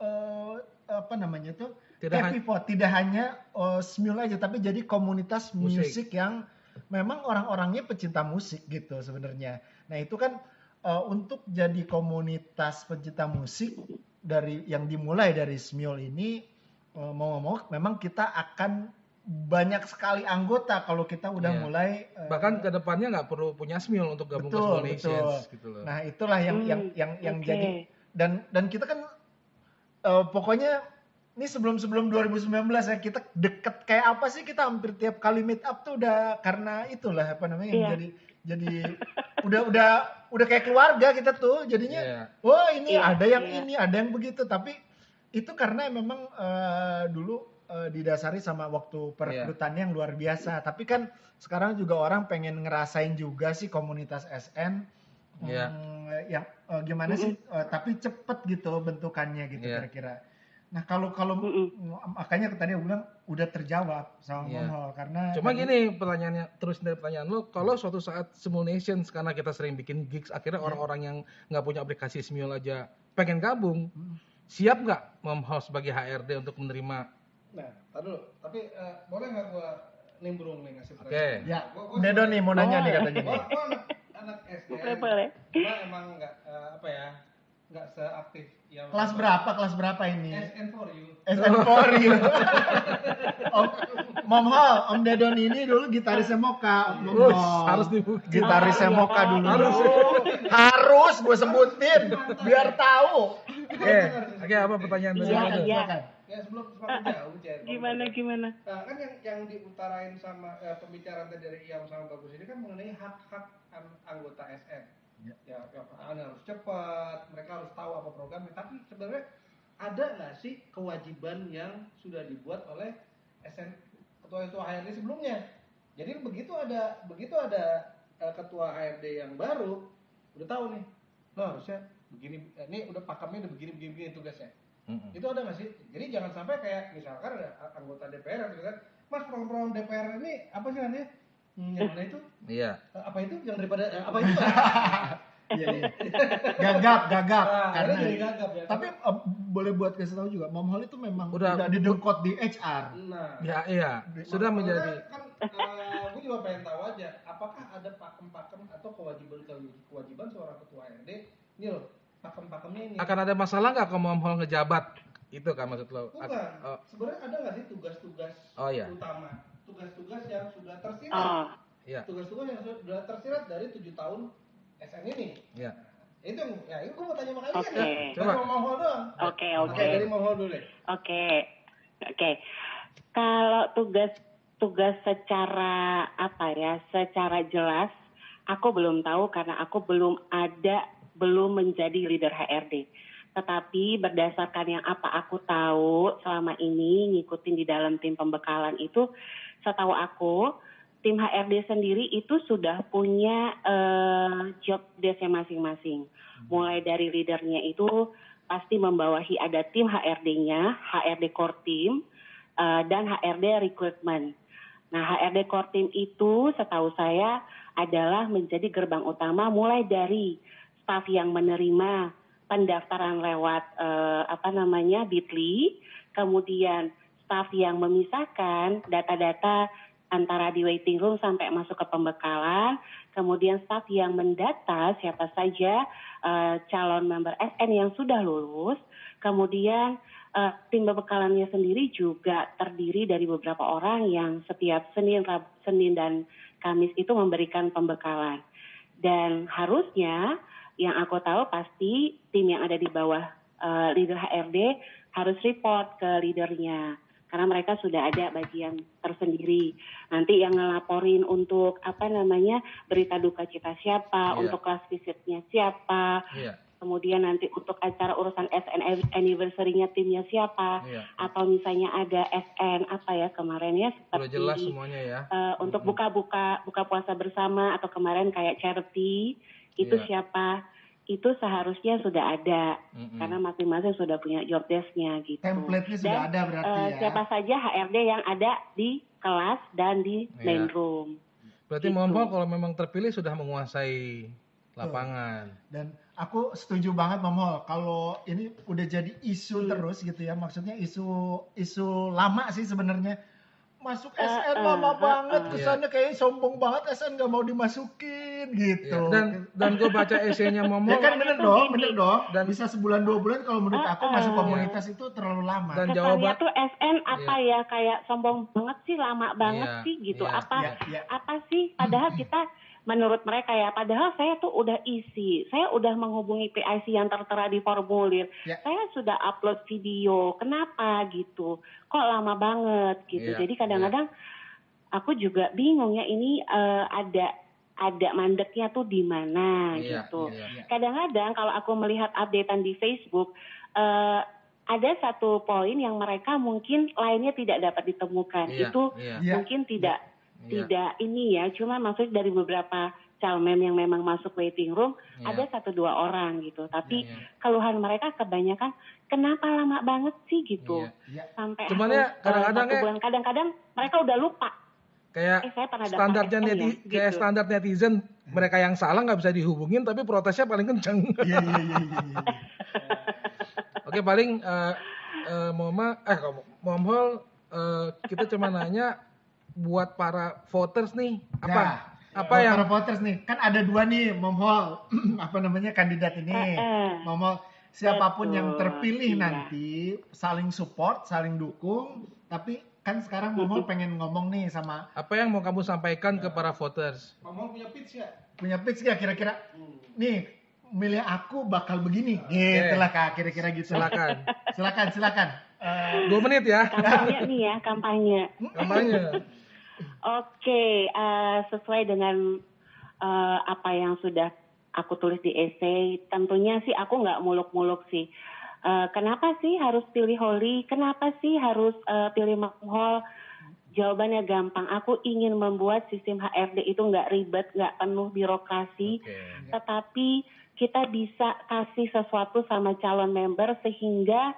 eh, apa namanya tuh Tidak pivot, tidak hanya eh, Smule aja tapi jadi komunitas Musik. musik yang memang orang-orangnya pecinta musik gitu sebenarnya. Nah, itu kan eh, untuk jadi komunitas pecinta musik dari yang dimulai dari Smule ini eh, mau ngomong memang kita akan banyak sekali anggota kalau kita udah Iya. mulai eh, Bahkan ke depannya nggak perlu punya Smule untuk gabung ke Betul, Smule Nations betul. gitu loh. Nah, itulah yang Hmm, yang yang yang oke. jadi dan dan kita kan eh, pokoknya ini sebelum-sebelum 2019 ya kita deket kayak apa sih kita hampir tiap kali meet up tuh udah karena itulah apa namanya yang Iya. jadi jadi udah udah udah kayak keluarga kita tuh jadinya Iya. wah ini Iya, ada yang iya. ini ada yang begitu tapi itu karena memang eh, dulu eh, didasari sama waktu perekrutannya yang luar biasa tapi kan sekarang juga orang pengen ngerasain juga sih komunitas SN Iya. Hmm, yang eh, gimana sih eh, tapi cepet gitu bentukannya gitu Iya. kira-kira nah kalau kalau Mm-mm. makanya tadi aku bilang udah terjawab sama Iya. Momol karena Cuma tadi- gini pertanyaannya terus dari pertanyaan lo, kalau suatu saat Smule Nations karena kita sering bikin gigs, akhirnya orang-orang yang nggak punya aplikasi Smule aja pengen gabung, siap nggak Mom House sebagai HRD untuk menerima? Nah, tar dulu. Tapi eh, boleh nggak gua nimbrung nih ngasih Oke. pertanyaan? ya Gua- gua Dedo nih mau nanya nih Boleh. katanya Gua, nih gua anak, anak SDN. Boleh, boleh. Gua emang nggak eh, apa ya, nggak seaktif yang kelas berapa kelas berapa ini SN for you. SN for you. (laughs) Om, Mom Hall, Om Dedon ini dulu gitarisnya Moka. Om Terus, Hall. harus dibuka. Gitarisnya Oh, iya, Moka dulu. Harus. Harus gue sebutin biar tahu. Oke, oke apa pertanyaan dari Iya, iya. silakan. Ya sebelum semakin jauh, Jen. Gimana gimana? Nah, kan yang yang diutarain sama eh, pembicaraan tadi dari Iam sama Bagus ini kan mengenai hak-hak an- anggota SM. Ya. Ya, ya harus cepat, mereka harus tahu apa programnya. Tapi sebenarnya ada nggak sih kewajiban yang sudah dibuat oleh SN ketua-ketua HRD sebelumnya? Jadi begitu ada begitu ada eh, ketua HRD yang baru, udah tahu nih, lo harusnya begini, eh, ini udah pakemnya udah begini begini, begini tugasnya Mm-mm. itu ada nggak sih? Jadi jangan sampai kayak misalkan ada anggota DPR yang bilang, Mas program-program DPR ini apa sih namanya? Hmm, yang mana itu? Iya. Eh, Apa itu? Yang daripada eh, apa itu? (laughs) Iya, iya. Gagap, gagap. Nah, karena jadi gagap ya. Tapi eh, boleh buat kasih tahu juga, Mom Hall itu memang Udah- udah, didengkot di HR. nah, Ya, iya. Sudah menjadi kan gue juga pengen tahu aja apakah ada pakem-pakem atau kewajiban kewajiban seorang ketua RD Nil pakem-pakemnya ini akan ada masalah nggak kalau Mom Hall ngejabat? Itu kan maksud lo? bukan oh, sebenarnya ada nggak sih tugas-tugas Oh, iya. utama tugas-tugas yang sudah tersirat Oh, Iya. tugas-tugas yang sudah tersirat dari tujuh tahun SN ini Iya. itu yang ya itu gue mau tanya sama kalian Oke. ya Coba. dari Mohol doang Oke, Oke, dari Mohol dulu deh Oke, oke. Kalau tugas-tugas secara apa ya, secara jelas, aku belum tahu karena aku belum ada, belum menjadi leader HRD. Tetapi berdasarkan yang apa aku tahu selama ini ngikutin di dalam tim pembekalan itu, setahu aku tim HRD sendiri itu sudah punya eh, job desk masing-masing. Mulai dari leadernya itu pasti membawahi ada tim HRD-nya, HRD core team, eh, dan HRD recruitment. Nah, HRD core team itu setahu saya adalah menjadi gerbang utama mulai dari staf yang menerima pendaftaran lewat eh, apa namanya Bitly, kemudian staf yang memisahkan data-data antara di waiting room sampai masuk ke pembekalan, kemudian staf yang mendata siapa saja eh, calon member SN yang sudah lulus, kemudian eh, tim pembekalannya sendiri juga terdiri dari beberapa orang yang setiap Senin, Rab, Senin dan Kamis itu memberikan pembekalan. Dan harusnya yang aku tahu pasti tim yang ada di bawah eh, leader HRD harus report ke leadernya karena mereka sudah ada bagian tersendiri. Nanti yang ngelaporin untuk apa namanya berita duka cita siapa, Iya. untuk kelas visitnya siapa, Iya. kemudian nanti untuk acara urusan SN anniversary-nya timnya siapa, Iya. atau misalnya ada SN apa ya kemarin ya Udah seperti jelas semuanya ya. eh, untuk buka-buka buka puasa bersama atau kemarin kayak charity itu Iya. siapa itu seharusnya sudah ada Mm-mm. karena masing-masing sudah punya job desk-nya gitu. Template-nya sudah Dan, ada berarti eh, ya. siapa saja HRD yang ada di kelas dan di Iya. main room. Berarti gitu. Mom Hall kalau memang terpilih sudah menguasai lapangan. Dan aku setuju banget Mom Hol kalau ini udah jadi isu terus gitu ya. Maksudnya isu isu lama sih sebenarnya. Masuk Eh, SN eh, lama eh, banget, eh. kesannya kayak sombong banget SN gak mau dimasukin gitu. Iya. Dan dan gue baca esainya Mom ya kan bener dong, bener dong. Dan- bisa sebulan dua bulan kalau menurut aku eh. masuk komunitas itu terlalu lama. Dan Kesannya jawaban- tuh SN apa ya kayak sombong banget sih, lama banget Iya, sih gitu. iya, apa iya, iya. apa sih? Padahal kita menurut mereka ya, padahal saya tuh udah isi, saya udah menghubungi PIC yang tertera di formulir, Ya. saya sudah upload video, kenapa gitu? Kok lama banget gitu? Iya, Jadi kadang-kadang aku juga bingung ya ini eh, ada ada mandeknya tuh di mana Iya, gitu iya. kadang-kadang kalau aku melihat updatean di Facebook eh, ada satu poin yang mereka mungkin lainnya tidak dapat ditemukan Iya, itu iya, Iya. mungkin tidak iya, tidak ini ya cuma maksud dari beberapa calmen yang memang masuk waiting room iya. ada satu dua orang gitu tapi Iya, keluhan mereka kebanyakan kenapa lama banget sih gitu iya. Ya. sampai Cuman ya, kadang-kadang eh, ya- bulan kadang-kadang mereka udah lupa Kayak eh saya standarnya SN ya, neti, gitu. kayak standar netizen mereka yang salah nggak bisa dihubungin tapi protesnya paling kenceng. Iya iya iya iya. iya. (laughs) Oke paling eh eh, Moma eh kok- Mom Hall eh, kita cuma nanya buat para voters nih apa Ya, apa yang para voters nih, kan ada dua nih, Mom Hall, (clears throat) apa namanya kandidat ini, Hall. Siapa pun Betul, yang terpilih iya. nanti saling support, saling dukung. Tapi kan sekarang Mom Hall pengen ngomong nih sama apa yang mau kamu sampaikan ke para voters? Ngomong punya pitch ya? punya pitch gak kira-kira? Nih milih aku bakal begini, gitu lah kak, kira-kira gitu. Silakan. (laughs) silakan, silakan. Eh, Dua menit ya kampanye nih ya kampanye kampanye. Oke, eh, sesuai dengan eh, apa yang sudah aku tulis di essay, tentunya sih aku nggak muluk-muluk sih. Eh, kenapa sih harus pilih Holly? Kenapa sih harus eh, pilih Hall? Jawabannya gampang. Aku ingin membuat sistem HRD itu nggak ribet, nggak penuh birokrasi, Oke. tetapi kita bisa kasih sesuatu sama calon member sehingga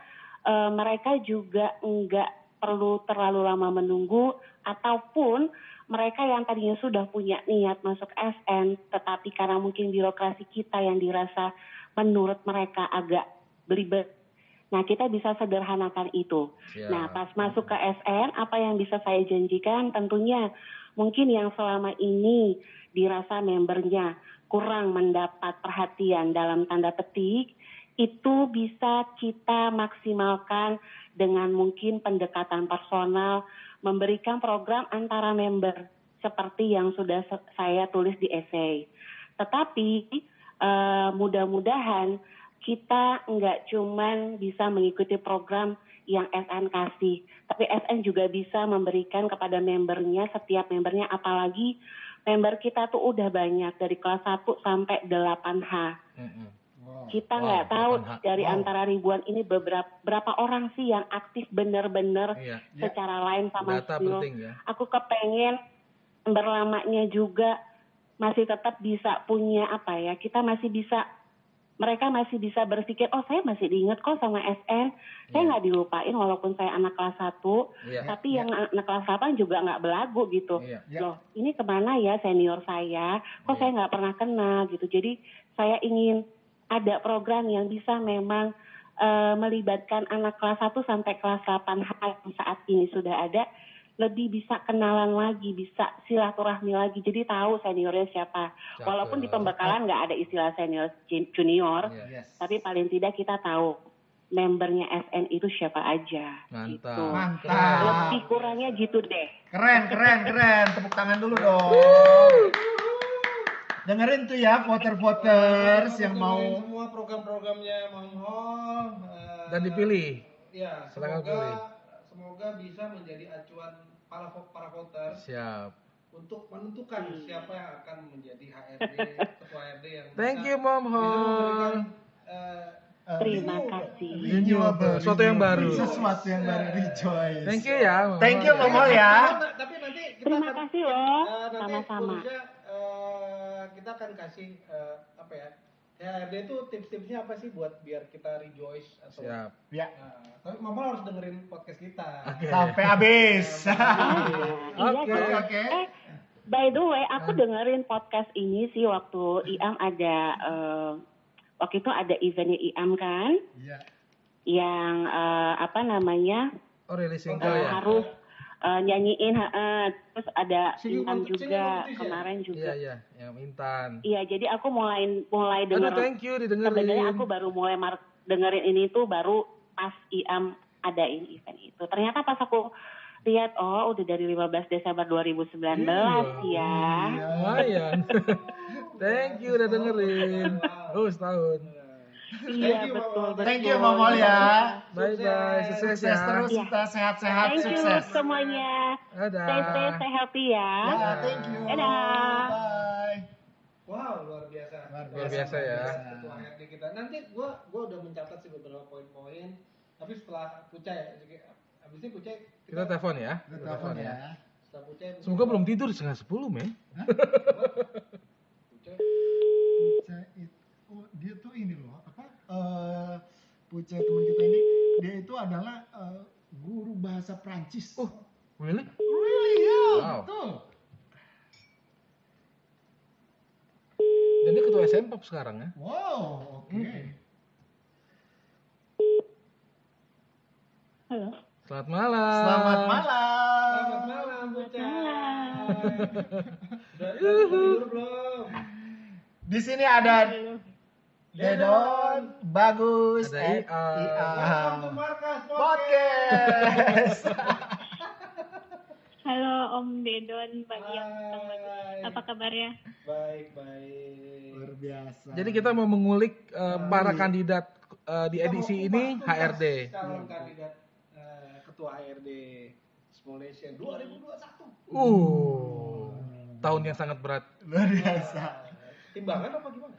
eh, mereka juga nggak perlu terlalu lama menunggu ataupun mereka yang tadinya sudah punya niat masuk SN, tetapi karena mungkin birokrasi kita yang dirasa menurut mereka agak belibet. Nah, kita bisa sederhanakan itu. Siap. Nah, pas masuk ke SN, apa yang bisa saya janjikan? Tentunya mungkin yang selama ini dirasa membernya kurang mendapat perhatian dalam tanda petik, itu bisa kita maksimalkan dengan mungkin pendekatan personal, memberikan program antara member seperti yang sudah saya tulis di essay. Tetapi eh, mudah-mudahan kita nggak cuman bisa mengikuti program yang SN kasih, tapi SN juga bisa memberikan kepada membernya, setiap membernya, apalagi member kita tuh udah banyak dari kelas 1 sampai 8H. Mm-mm. Wow. Kita Wow, nggak tahu 8H. dari Wow. antara ribuan ini beberapa berapa orang sih yang aktif benar-benar Iya. Ya. secara lain sama Data skill. penting ya. Aku kepengen berlamanya juga masih tetap bisa punya apa ya? Kita masih bisa mereka masih bisa berpikir, oh saya masih diingat kok sama SN, saya Iya. nggak dilupain walaupun saya anak kelas 1, Iya. tapi yang anak kelas 8 juga nggak belagu gitu. Iya. Ya. Loh, ini ke mana ya senior saya? Kok Iya. saya nggak pernah kenal gitu. Jadi saya ingin ada program yang bisa memang eh, melibatkan anak kelas 1 sampai kelas 8 yang saat ini sudah ada lebih bisa kenalan lagi, bisa silaturahmi lagi. Jadi tahu seniornya siapa. Cakep. Walaupun di pembekalan nggak ada istilah senior junior, Iya. Yes. tapi paling tidak kita tahu membernya SN itu siapa aja. Mantap. Gitu. Mantap. Lebih kurangnya gitu deh. Keren, keren, keren. Tepuk tangan dulu dong. Dengerin tuh ya voter-voters yang mau semua program-programnya Mam Hall eh, Dan dipilih. Ya, Silakan semoga pilih. semoga bisa menjadi acuan para para voters Siap. untuk menentukan siapa yang akan menjadi HRD (laughs) ketua HRD yang Thank bisa- you Mom Hall. eh, eh, Terima kasih. renewable. Sesuatu yang baru. Sesuatu yang baru. Rejoice. Thank you ya. Mom Thank you Hall. Mom Hall ya. Tapi- nanti kita Terima kasih loh, eh, sama-sama. Kita akan kasih eh, apa ya? HRD itu tips-tipsnya apa sih buat biar kita rejoice atau Siap. Ya, Nah, tapi Mama harus dengerin podcast kita. Oke. sampai habis. (laughs) Oke. iya, Oke. Kak. Eh, by the way, aku dengerin podcast ini sih waktu IAM ada eh, waktu itu ada eventnya IAM kan, Iya. yang eh, apa namanya Oh rilis eh, single ya. harus eh, nyanyiin, eh, terus ada Singing Intan juga competition. kemarin Iya juga. iya. Yang Intan. Iya, jadi aku mulai mulai Aduh denger. thank you Sebenarnya didengerin. aku baru mulai mar- dengerin ini tuh baru pas IAM adain event itu. Ternyata pas aku lihat oh udah dari 15 Desember 2019 Iya. ya. Lumayan. (laughs) thank you udah dengerin. Oh setahun. Iya you, betul Mama. betul. Thank you Momol ya. Bye bye. Sukses, Sukses ya. terus Iya. kita sehat-sehat Thank you sukses. semuanya. Dadah. Stay safe, stay healthy ya. Ya, thank you. Dadah. Bye. Wow, luar biasa. Luar biasa ya. Ketua HRD kita. Nanti gua gua udah mencatat sih beberapa poin-poin. Tapi setelah Pucai ya, habis ini Pucai Kita telepon ya. Kita telepon ya. Setelah Pucai Semoga belum tidur setengah sepuluh men. Pucai. Puca itu oh, dia tuh ini loh eh Puca teman kita ini dia itu adalah eh, guru bahasa Prancis. Oh, really? really ya, Wow. betul. Dan dia ketua SMPOP sekarang ya. Wow, oke. Hmm. Halo. Selamat malam. Selamat malam. Selamat malam Pucai. Malam. Udah udah tidur belum? Di sini ada Dedon, Bagus, Ada eh, Ia. Podcast. (laughs) Halo Om Dedon, pagi yang petang bagus. Apa kabarnya? Baik, baik. Luar biasa. Jadi kita mau mengulik eh, para kandidat eh, di edisi ini HRD. Calon kandidat eh, ketua HRD Smolation 2021. Uh, tahun yang sangat berat. luar biasa. Timbangan apa gimana?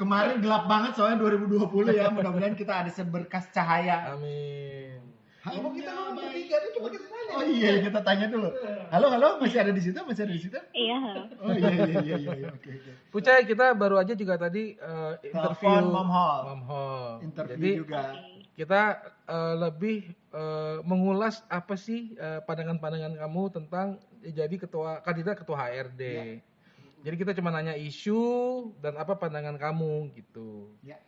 Kemarin gelap banget soalnya 2020 ya. Mudah-mudahan kita ada seberkas cahaya. Amin. Emang kita ngomong bertiga tuh cuma kita tanya. Oh iya, kita tanya dulu. Halo, halo, masih ada di situ? Masih ada di situ? Iya, halo. Oh iya iya iya iya, iya. oke oke. Pucai kita baru aja juga tadi eh, interview Telepon Mom Hall. Mom Hall. Interview Jadi juga. kita eh, lebih eh, mengulas apa sih eh, pandangan-pandangan kamu tentang jadi ketua kandidat ketua HRD. Jadi kita cuma nanya isu dan apa pandangan kamu gitu. Ya.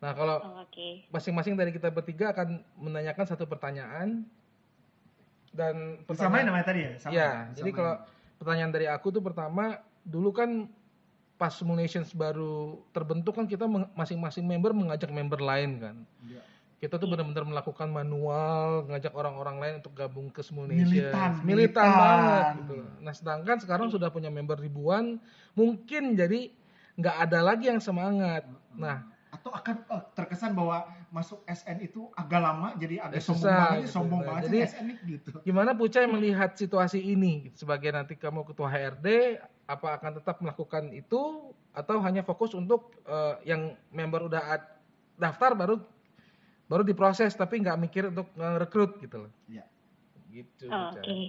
Nah kalau Oh, Oke. masing-masing dari kita bertiga akan menanyakan satu pertanyaan dan Samain pertanyaan namanya tadi ya? Samain. ya jadi Samain. kalau pertanyaan dari aku tuh pertama dulu kan pas Simulations baru terbentuk kan kita masing-masing member mengajak member lain kan Iya. Kita tuh benar-benar melakukan manual ngajak orang-orang lain untuk gabung ke Simulations Militan, militan, militan. banget gitu nah sedangkan sekarang sudah punya member ribuan mungkin jadi nggak ada lagi yang semangat. Nah. Atau akan eh, terkesan bahwa masuk SN itu agak lama jadi agak Eh, sombong susah, banget gitu. sombong Nah, banget jadi- SN gitu. Gimana Pucai melihat situasi ini? Sebagai nanti kamu ketua HRD apa akan tetap melakukan itu atau hanya fokus untuk eh, yang member udah daftar baru baru diproses tapi nggak mikir untuk rekrut gitu loh. Iya. Gitu. Oh, Oke. Pucai.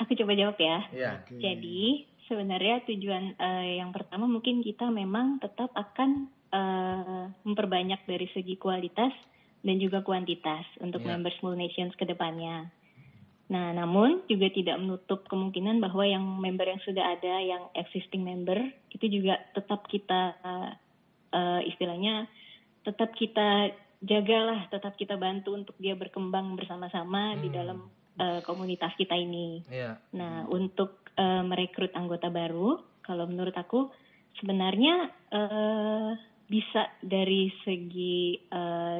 Aku coba jawab ya. Iya. Oke. Jadi sebenarnya tujuan eh, yang pertama mungkin kita memang tetap akan eh, memperbanyak dari segi kualitas dan juga kuantitas untuk Iya. member Small Nations ke depannya. Nah, namun juga tidak menutup kemungkinan bahwa yang member yang sudah ada, yang existing member, itu juga tetap kita eh, istilahnya tetap kita jagalah, tetap kita bantu untuk dia berkembang bersama-sama di Hmm. dalam eh, komunitas kita ini. Iya. Nah, untuk eh, merekrut anggota baru, kalau menurut aku sebenarnya eh, bisa dari segi eh,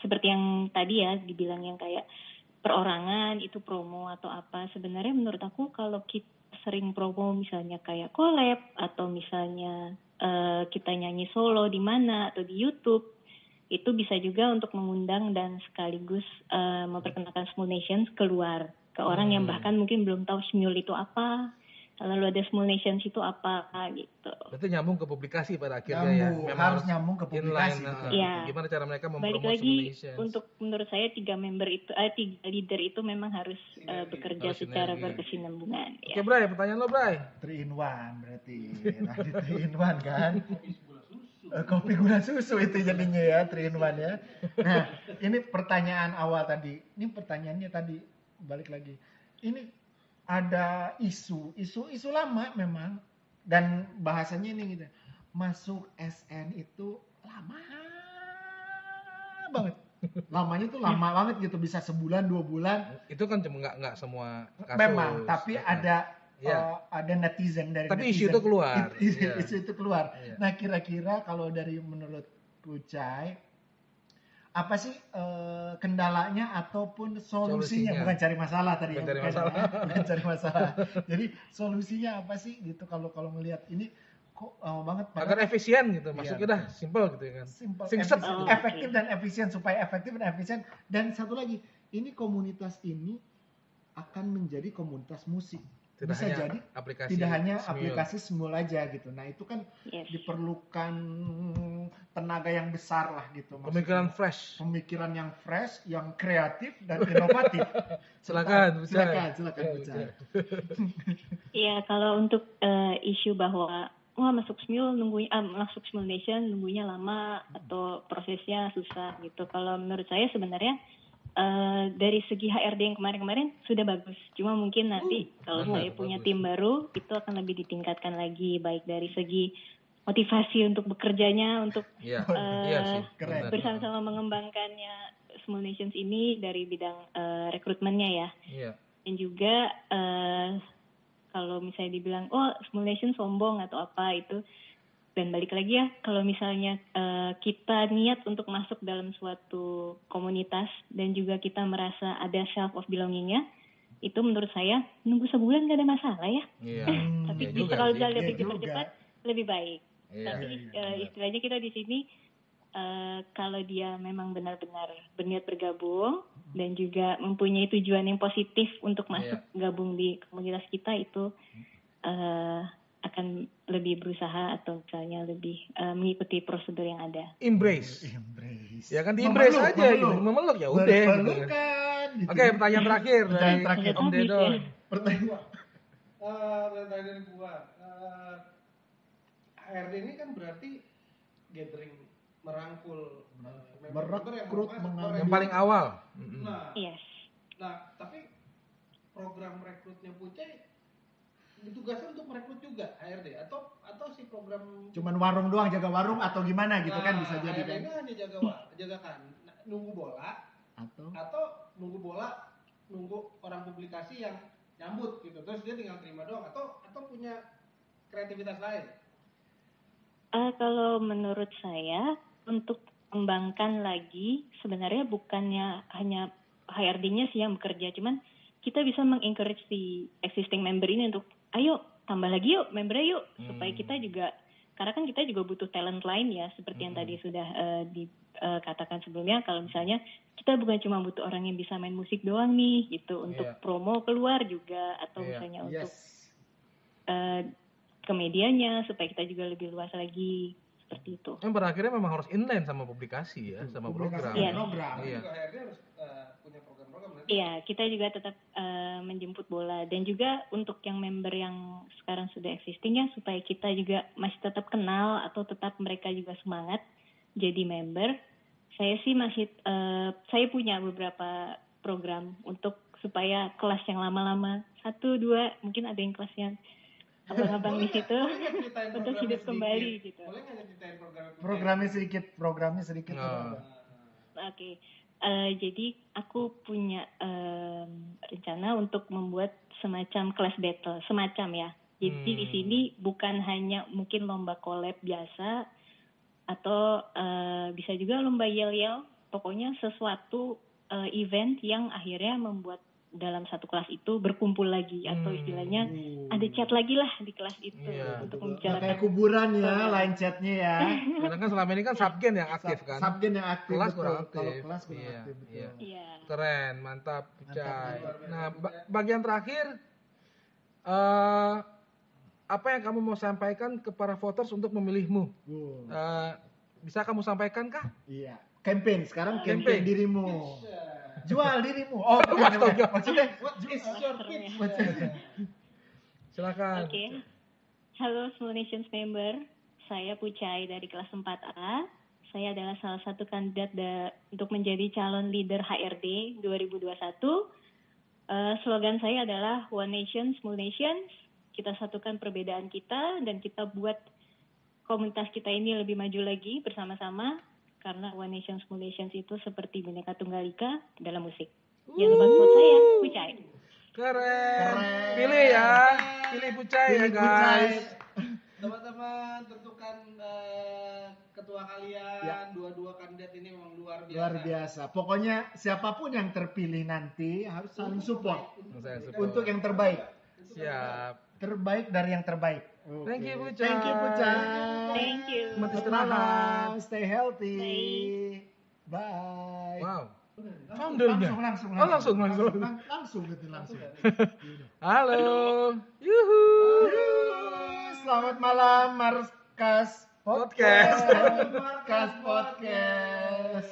seperti yang tadi ya dibilang yang kayak perorangan itu promo atau apa. Sebenarnya menurut aku kalau kita sering promo misalnya kayak collab atau misalnya eh, kita nyanyi solo di mana atau di YouTube itu bisa juga untuk mengundang dan sekaligus eh, memperkenalkan Small Nations keluar ke orang yang Hmm. bahkan mungkin belum tahu Smule itu apa, lalu ada Small Nations itu apa gitu. Berarti nyambung ke publikasi pada akhirnya ya. nyambung harus nyambung ke publikasi inline, betul. nah, Iya. Gimana cara mereka Balik mempromosi lagi Simulations. untuk menurut saya tiga member itu, eh, tiga leader itu memang harus eh, bekerja Harus secara sinergi. berkesinambungan. Oke, Ya. Bray, pertanyaan lo, Bray. Three in one berarti tadi (laughs) three in one kan (laughs) Eh, kopi gula susu itu jadinya ya three in one ya. Nah ini pertanyaan awal tadi. Ini pertanyaannya tadi balik lagi. Ini ada isu isu isu lama memang. Dan bahasanya ini gitu. Masuk SN itu lama banget. Lamanya tuh lama banget gitu. Bisa sebulan dua bulan. Itu kan cuma nggak nggak semua kasus. memang tapi Nah, ada Iya. uh, ada netizen dari Tapi netizen. isu itu keluar. It- isu, isu itu keluar Iya. nah kira-kira kalau dari menurut Pucai apa sih uh, kendalanya ataupun solusinya, Solusinya. bukan cari masalah tadi Bukan ya, cari bukan, masalah. ya, bukan cari masalah jadi solusinya apa sih gitu kalau kalau melihat ini kok lama banget agar padahal efisien gitu. Iya, Maksudnya dah simple gitu ya kan. simple, Singset. efisien, Oh, efektif oke. dan efisien supaya efektif dan efisien dan satu lagi ini komunitas ini akan menjadi komunitas musik Tidak bisa hanya jadi aplikasi tidak hanya Smule. aplikasi semul aja gitu nah itu kan Yes. diperlukan tenaga yang besar lah gitu maksudnya. pemikiran fresh. pemikiran yang fresh yang kreatif dan inovatif (laughs) Silakan, silakan silakan Ya, Pucai. Iya, kalau untuk eh, isu bahwa wah masuk Smule nunggunya ah, masuk Smule Nation nunggunya lama atau prosesnya susah gitu. Kalau menurut saya sebenarnya eh, dari segi HRD yang kemarin-kemarin sudah bagus. Cuma mungkin nanti kalau benar, saya punya bagus. tim baru itu akan lebih ditingkatkan lagi baik dari segi motivasi untuk bekerjanya untuk Iya, Eh, iya sih. keren. benar. bersama-sama mengembangkannya Small Nations ini dari bidang eh, rekrutmennya ya Iya. dan juga eh, kalau misalnya dibilang oh Small Nation sombong atau apa itu dan balik lagi ya kalau misalnya eh, kita niat untuk masuk dalam suatu komunitas dan juga kita merasa ada self of belongingnya itu menurut saya nunggu sebulan gak ada masalah ya Iya. (laughs) Hmm, tapi Iya juga kalau bisa Iya lebih cepat-cepat lebih baik Iya. tapi iya, eh, benar. istilahnya kita di sini eh, kalau dia memang benar-benar berniat bergabung dan juga mempunyai tujuan yang positif untuk masuk gabung di komunitas kita itu eh, akan lebih berusaha atau misalnya lebih eh, mengikuti prosedur yang ada. Embrace. embrace Ya kan di embrace Memeluk, aja gitu. memeluk. Memeluk ya udah. gitu. Berpelukan, gitu. Oke, pertanyaan terakhir Pertanyaan dari terakhir. Om Dedo. ya. pertanyaan Eh, pertanyaan dari gua. Eh, HRD ini kan berarti gathering merangkul eh, Merekrut, member yang. Yang paling awal. Nah, Yes. nah, tapi program rekrutnya Pucai ditugaskan untuk merekrut juga HRD atau atau si program Cuman warung doang jaga warung atau gimana gitu kan Nah, bisa jadi HRD kan. hanya jaga jaga kan. Nah, nunggu bola Atau? atau nunggu bola nunggu orang publikasi yang nyambut gitu. Terus dia tinggal terima doang atau atau punya kreativitas lain? Eh, kalau menurut saya untuk kembangkan lagi sebenarnya bukannya hanya HRD-nya sih yang bekerja, cuman kita bisa mengencourage si existing member ini untuk ayo tambah lagi yuk membernya yuk supaya Hmm. kita juga karena kan kita juga butuh talent lain ya seperti yang Hmm. tadi sudah eh, dikatakan sebelumnya kalau misalnya kita bukan cuma butuh orang yang bisa main musik doang nih gitu untuk Iya. promo keluar juga atau Iya. misalnya untuk yes. eh, ke medianya supaya kita juga lebih luas lagi seperti itu. Yang berakhirnya memang harus inline sama publikasi ya, sama Publikasi program. Iya. program. Iya. harus eh, nanti Iya, kita juga tetap eh, menjemput bola dan juga untuk yang member yang sekarang sudah existing ya supaya kita juga masih tetap kenal atau tetap mereka juga semangat jadi member. Saya sih masih eh, saya punya beberapa program untuk supaya kelas yang lama-lama satu dua mungkin ada yang kelas yang abang-abang di situ (laughs) untuk hidup sedikit? kembali gitu. boleh nggak ceritain program Programnya sedikit, programnya sedikit. Nah. Bang. Oke, Eh, jadi aku punya em, rencana untuk membuat semacam kelas battle, semacam ya. Jadi di Hmm. sini bukan hanya mungkin lomba collab biasa atau eh, bisa juga lomba yel-yel. Pokoknya sesuatu eh, event yang akhirnya membuat dalam satu kelas itu berkumpul lagi atau Hmm. istilahnya Uh. ada chat lagi lah di kelas itu Iya. untuk membicarakan kayak kuburan ya, Program. line chatnya ya. (laughs) Karena kan selama ini kan subgen yang aktif kan. Subgen yang aktif Kelas betul. kurang aktif. Kalau kelas kurang Iya, aktif betul. iya. Iya. Keren, mantap. Mantap. Nah, ba- bagian terakhir eh apa yang kamu mau sampaikan ke para voters untuk memilihmu? Uh, Eh, bisa kamu sampaikan kah? iya. Campaign sekarang campaign Campaign. dirimu. Jual dirimu. Oh, (laughs) bukan, bukan. maksudnya what is your pitch Silakan. Oke. Halo Small Nations member, saya Pucai dari kelas 4A. Saya adalah salah satu kandidat da- untuk menjadi calon leader HRD 2021. Eh, slogan saya adalah One Nation, Small Nations. Kita satukan perbedaan kita dan kita buat komunitas kita ini lebih maju lagi bersama-sama. Karena One Nation, Small Nations itu seperti bineka tunggal ika dalam musik. Jangan lupa vote saya, Pucai. Keren. Keren. Pilih ya. Pilih Pucai ya, Pilih Pucai. guys. teman-teman tentukan eh, ketua kalian Ya. dua-dua kandidat ini memang luar biasa Luar biasa. Pokoknya siapa pun yang terpilih nanti harus saling support support. untuk yang terbaik. Siap. Terbaik dari yang terbaik. Thank you. Pucai. Thank you, Pucai. Thank you. Selamat istirahat. Stay healthy. Bye. Bye. Wow. Foundernya. Langsung, langsung, Oh, langsung, langsung. Lang- langsung, gitu, langsung. Halo. Yuhu. Selamat malam, Markas Podcast. Markas Podcast.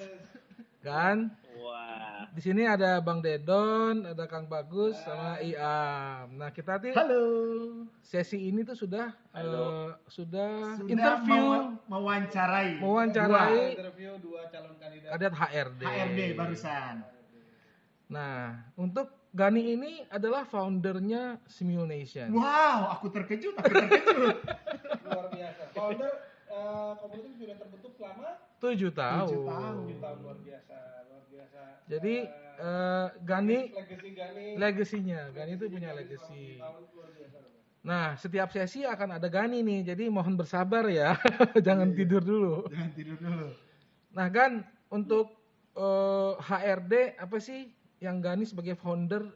Kan? Di sini ada Bang Dedon, ada Kang Bagus, sama Iam. Nah kita tuh Halo. sesi ini tuh sudah eh, sudah, Sudah interview mewa- mewawancarai. Mewawancarai. interview dua calon kandidat kadet HRD. Dua HRD barusan. Nah untuk Gani ini adalah foundernya Simulation. Wow, aku terkejut, aku terkejut. (laughs) luar biasa founder eh, komunitas sudah terbentuk selama Tujuh tahun. Tujuh tahun. tujuh tahun luar biasa luar biasa Jadi eh, Gani legasinya, Gani itu punya legacy. Nah, setiap sesi akan ada Gani nih, jadi mohon bersabar ya, (laughs) jangan tidur dulu. Jangan tidur dulu. Nah, Gan, untuk eh, HRD apa sih yang Gani sebagai founder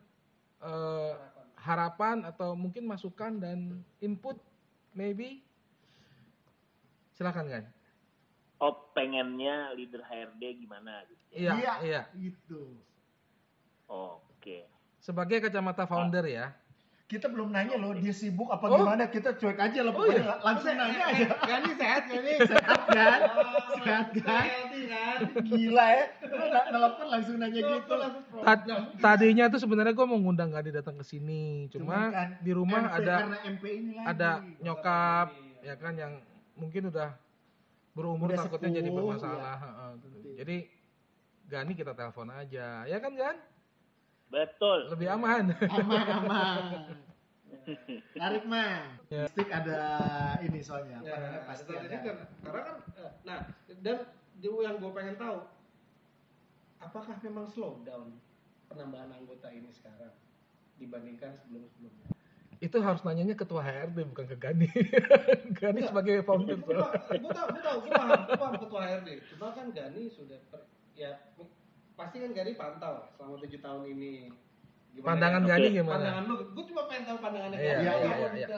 eh, harapan atau mungkin masukan dan input maybe? Silakan Gan. Oh pengennya leader HRD gimana gitu. Iya, iya. Gitu. Oh, Oke. Sebagai kacamata founder ya. Kita belum nanya loh, dia sibuk apa Oh. gimana, kita cuek aja lah Oh, iya. langsung nanya aja. Gani sehat Gani (laughs) Sehat kan? Sehat kan? kan Gila ya, nelfon langsung nanya gitu. Ta- tadinya tuh sebenarnya gue mau ngundang Gani datang ke sini, cuma kan di rumah ada karena MP ini lagi. ada nyokap ya kan yang mungkin udah berumur Udah takutnya jadi sepuh, bermasalah. heeh, gitu. Jadi Gani kita telepon aja, ya kan Gan? Betul. Lebih aman. aman (laughs) aman tarik man stick ada ini soalnya Ya, pasti ada. Kan, karena kan, eh, nah, dan di- yang gue pengen tahu, apakah memang slow down penambahan anggota ini sekarang dibandingkan sebelum-sebelumnya? Itu harus nanyanya ketua HRD bukan ke Gani. (laughs) Gani sebagai founder. Gue tahu, gue tahu, gue paham, gue paham ketua HRD. Cuma kan Gani sudah, per- ya pasti kan Gani pantau selama tujuh tahun ini. Gimana Pandangan ya? Gani gimana? Pandangan lu, gue cuma pengen tahu pandangannya Iya, iya, iya, iya.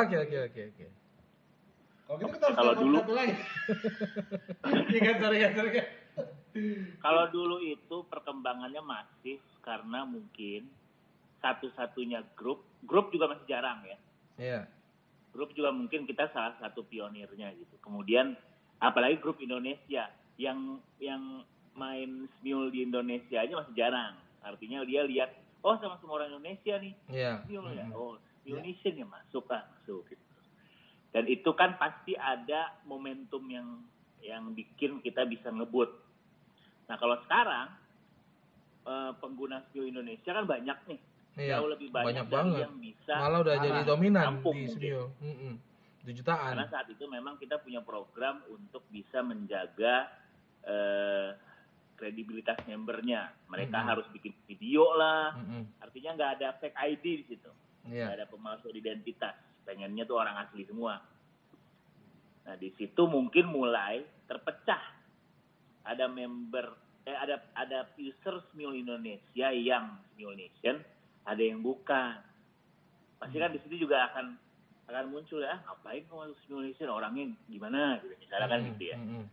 Oke oke oke oke. Kalau gitu kita harus Kalau dulu- satu lagi. (laughs) Iya kan, sorry kan, sorry. Kalau dulu itu perkembangannya masif karena mungkin satu-satunya grup, grup juga masih jarang ya. Iya. Grup juga mungkin kita salah satu pionirnya gitu. Kemudian apalagi grup Indonesia yang yang main Smule di Indonesia aja masih jarang. Artinya dia lihat, oh sama-sama orang Indonesia nih, Iya. Smule ya. Oh, Indonesia ya masuk lah, masuk gitu. Dan itu kan pasti ada momentum yang yang bikin kita bisa ngebut. Nah kalau sekarang eh, pengguna Smule Indonesia kan banyak nih, Iya. jauh lebih banyak, Banyak banget. yang bisa Malah udah jadi dominan kampung di studio. Mm-mm. Tujuh jutaan. Karena saat itu memang kita punya program untuk bisa menjaga eh, kredibilitas membernya. Mereka Mhm. harus bikin video lah. Mm-mm. Artinya nggak ada fake ID di situ. Iya. Nggak ada pemalsu identitas. Pengennya tuh orang asli semua. Nah di situ mungkin mulai terpecah. Ada member, eh ada ada user Smule Indonesia yang Smule Nation, ada yang bukan. Pasti kan di situ juga akan akan muncul ya, ngapain kamu masuk Nation orangnya gimana gitu. Misalnya kan Mm-mm. gitu ya. Mm-mm.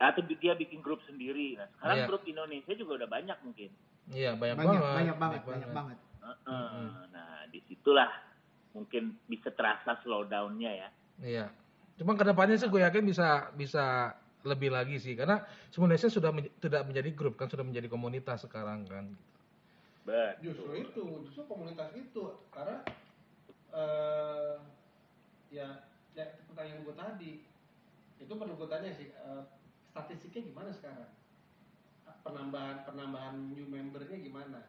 Atau dia bikin grup sendiri. Nah sekarang Iya. grup Indonesia juga udah banyak mungkin. Iya banyak, banyak banget. banyak banget banyak banget Heeh. Mm-mm. Nah di situlah mungkin bisa terasa slowdownnya ya. Iya. Cuma ke depannya sih gue yakin bisa bisa lebih lagi sih karena Simulation sudah men- tidak menjadi grup kan sudah menjadi komunitas sekarang kan. Betul. Justru itu, justru komunitas itu karena eh ya, ya pertanyaan gue tadi itu perlu gue tanya sih eh, statistiknya gimana sekarang penambahan penambahan new membernya gimana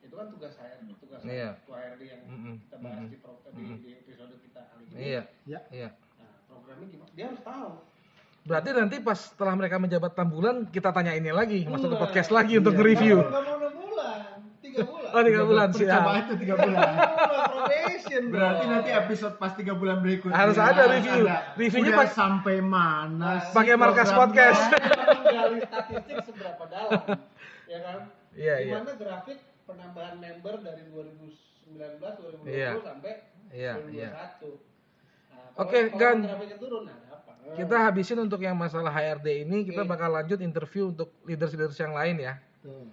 itu kan tugas saya tugas Iya. ketua HRD yang Mm-mm. kita bahas Mm-mm. di, pro- di, di episode kita kali ini Iya. Ya. Iya. nah, programnya gimana dia harus tahu Berarti nanti pas setelah mereka menjabat 6 bulan kita tanya ini lagi, masuk ke Iya. podcast lagi untuk Iya. nge-review. Nggak mau enam bulan tiga bulan Oh, tiga bulan siap. percobaan itu tiga bulan probation berarti nanti episode pas tiga bulan berikutnya Harus ada review. Reviewnya Udah pas- sampai mana sih Pakai markas podcast. menggali statistik seberapa dalam ya kan Iya, iya. gimana grafik penambahan member dari 2019 2020 Iya. sampai Iya, 2021 iya. Nah, Oke, kalau, Gan. turun ada apa Kita habisin untuk yang masalah HRD ini, kita Oke. bakal lanjut interview untuk leaders-leaders yang lain ya. Tuh. belum